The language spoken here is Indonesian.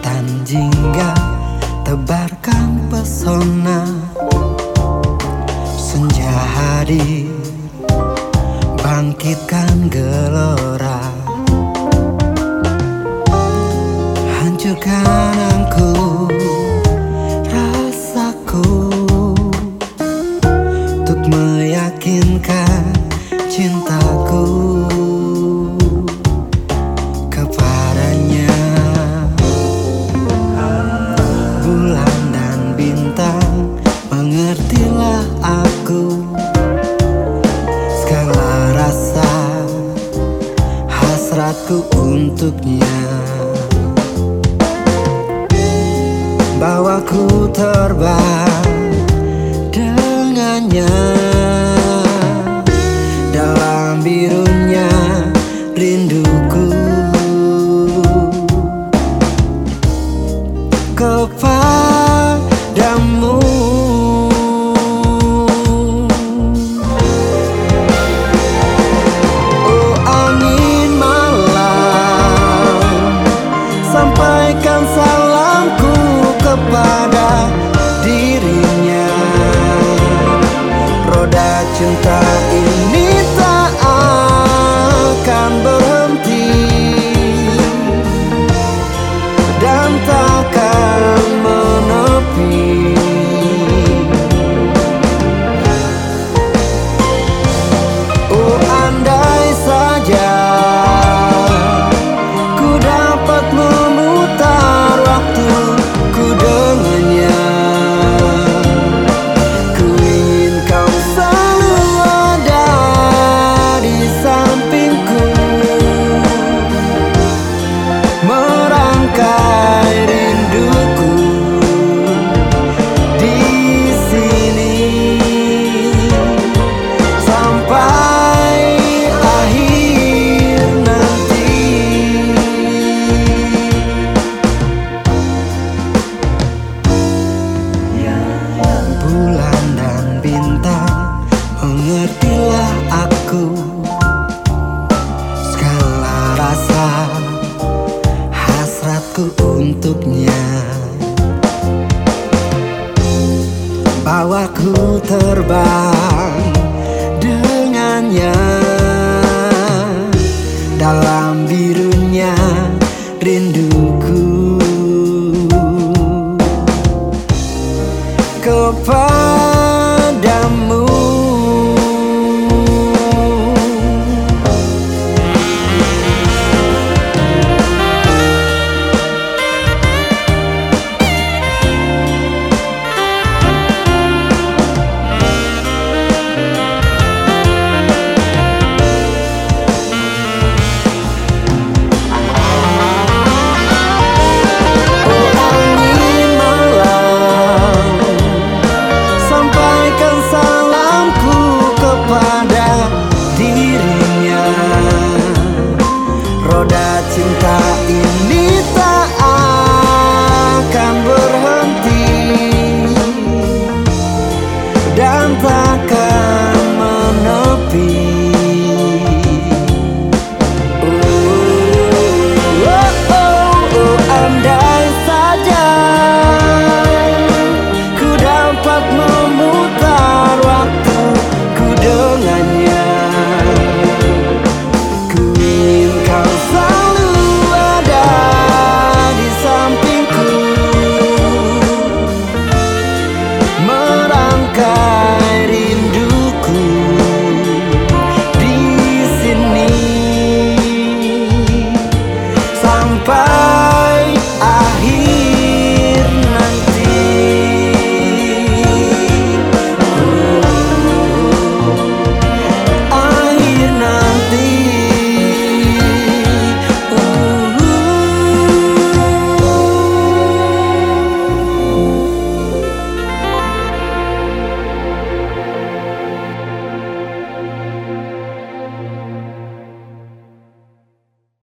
Dan jingga Tebarkan pesona. Senja hari Bangkitkan gelora. Hancurkan angkuh aku terbang dengannya Dalam birunya rinduku Kepadamu Oh angin malam Sampaikan saya. cinta ini. sky untuknya. Bawa ku terbang dengannya. Dalam birunya rinduku. Kepala alcanzar.